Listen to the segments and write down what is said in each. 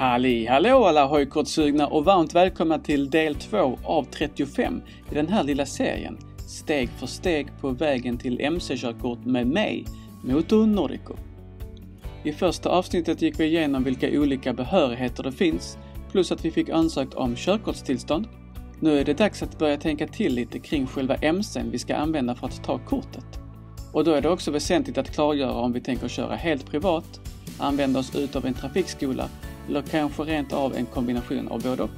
Halli hallå alla hojkortssugna och varmt välkomna till del 2 av 35 i den här lilla serien. Steg för steg på vägen till MC-körkort med mig, Motor Nordico. I första avsnittet gick vi igenom vilka olika behörigheter det finns, plus att vi fick ansökt om körkortstillstånd. Nu är det dags att börja tänka till lite kring själva MCn vi ska använda för att ta kortet. Och då är det också väsentligt att klargöra om vi tänker köra helt privat, använda oss utav en trafikskola eller kanske rent av en kombination av både och.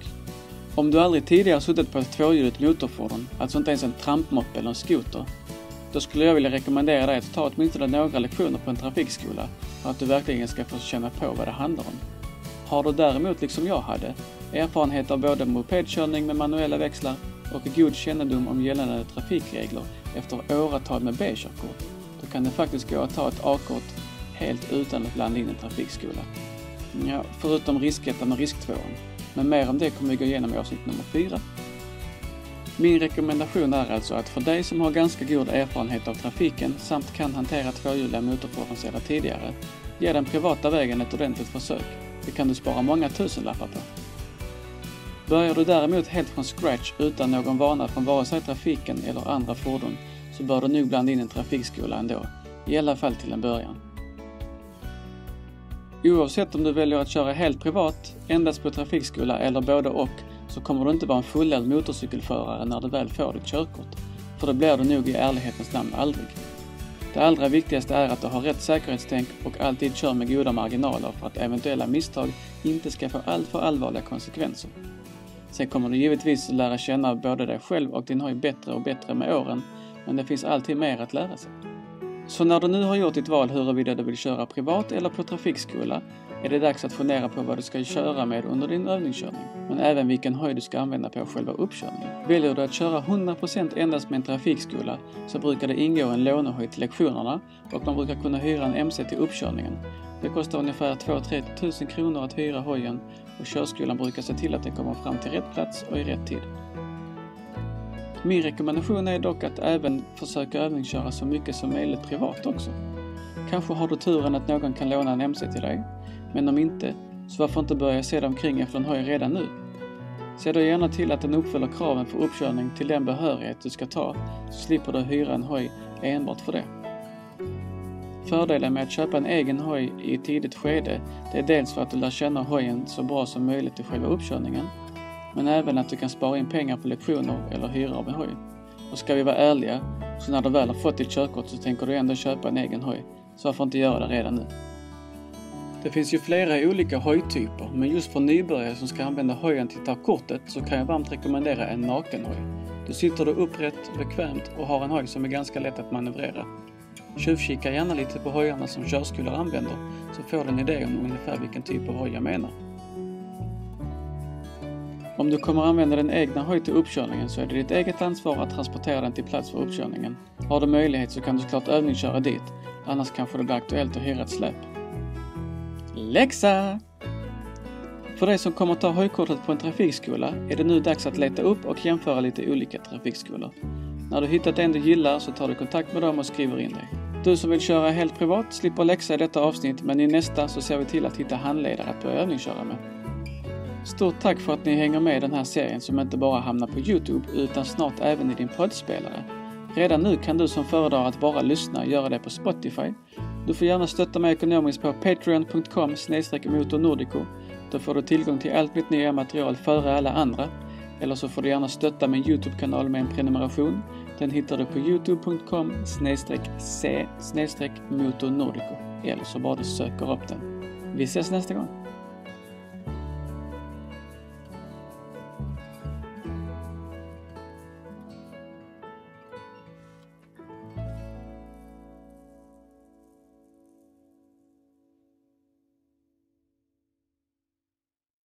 Om du aldrig tidigare suttit på ett tvåhjuligt motorfordon, alltså inte ens en trampmoppe eller en skoter, då skulle jag vilja rekommendera dig att ta åtminstone några lektioner på en trafikskola för att du verkligen ska få känna på vad det handlar om. Har du däremot, liksom jag hade, erfarenhet av både mopedkörning med manuella växlar och god kännedom om gällande trafikregler efter åratal med B-körkort, då kan det faktiskt gå att ta ett A-kort helt utan att blanda in en trafikskola. Ja, förutom riskettan och risktvåan. Men mer om det kommer vi gå igenom i avsnitt nummer 4. Min rekommendation är alltså att för dig som har ganska god erfarenhet av trafiken samt kan hantera tvåhjuliga motorfordon sedan tidigare, ge den privata vägen ett ordentligt försök. Det kan du spara många tusenlappar på. Börjar du däremot helt från scratch utan någon vana från vare sig trafiken eller andra fordon så bör du nog blanda in en trafikskola ändå, i alla fall till en början. Oavsett om du väljer att köra helt privat, endast på trafikskola eller både och, så kommer du inte vara en fullärd motorcykelförare när du väl får ditt körkort. För det blir du nog i ärlighetens namn aldrig. Det allra viktigaste är att du har rätt säkerhetstänk och alltid kör med goda marginaler för att eventuella misstag inte ska få alltför allvarliga konsekvenser. Sen kommer du givetvis lära känna både dig själv och din hoj bättre och bättre med åren, men det finns alltid mer att lära sig. Så när du nu har gjort ditt val huruvida du vill köra privat eller på trafikskola är det dags att fundera på vad du ska köra med under din övningskörning, men även vilken höjd du ska använda på själva uppkörningen. Väljer du att köra 100% endast med en trafikskola så brukar det ingå en lånehöjd till lektionerna och man brukar kunna hyra en MC till uppkörningen. Det kostar ungefär 2-3 000 kronor att hyra hojen och körskolan brukar se till att den kommer fram till rätt plats och i rätt tid. Min rekommendation är dock att även försöka övningsköra så mycket som möjligt privat också. Kanske har du turen att någon kan låna en MC till dig, men om inte, så varför inte börja se dig omkring efter en hoj redan nu? Se då gärna till att den uppfyller kraven för uppkörning till den behörighet du ska ta, så slipper du hyra en hoj enbart för det. Fördelen med att köpa en egen hoj i ett tidigt skede, det är dels för att du lär känna hojen så bra som möjligt i själva uppkörningen, men även att du kan spara in pengar på lektioner eller hyra av en hoj. Och ska vi vara ärliga, så när du väl har fått ditt körkort så tänker du ändå köpa en egen hoj. Så varför inte göra det redan nu? Det finns ju flera olika hojtyper, men just för nybörjare som ska använda hojen till att ta kortet så kan jag varmt rekommendera en nakenhoj. Då sitter du upprätt, bekvämt och har en hoj som är ganska lätt att manövrera. Tjuvkika gärna lite på hojarna som körskolor använder så får du en idé om ungefär vilken typ av hoj jag menar. Om du kommer använda din egna hoj till uppkörningen så är det ditt eget ansvar att transportera den till plats för uppkörningen. Har du möjlighet så kan du såklart övningsköra dit, annars kanske det blir aktuellt att hyra ett släp. Läxa! För dig som kommer ta hojkortet på en trafikskola är det nu dags att leta upp och jämföra lite olika trafikskolor. När du hittat en du gillar så tar du kontakt med dem och skriver in dig. Du som vill köra helt privat slipper läxa i detta avsnitt men i nästa så ser vi till att hitta handledare att börja övningsköra med. Stort tack för att ni hänger med i den här serien som inte bara hamnar på Youtube utan snart även i din poddspelare. Redan nu kan du som föredrar att bara lyssna göra det på Spotify. Du får gärna stötta mig ekonomiskt på patreon.com motornordico. Då får du tillgång till allt mitt nya material före alla andra. Eller så får du gärna stötta min Youtube-kanal med en prenumeration. Den hittar du på youtube.com c motornordico. Eller så bara du söker upp den. Vi ses nästa gång.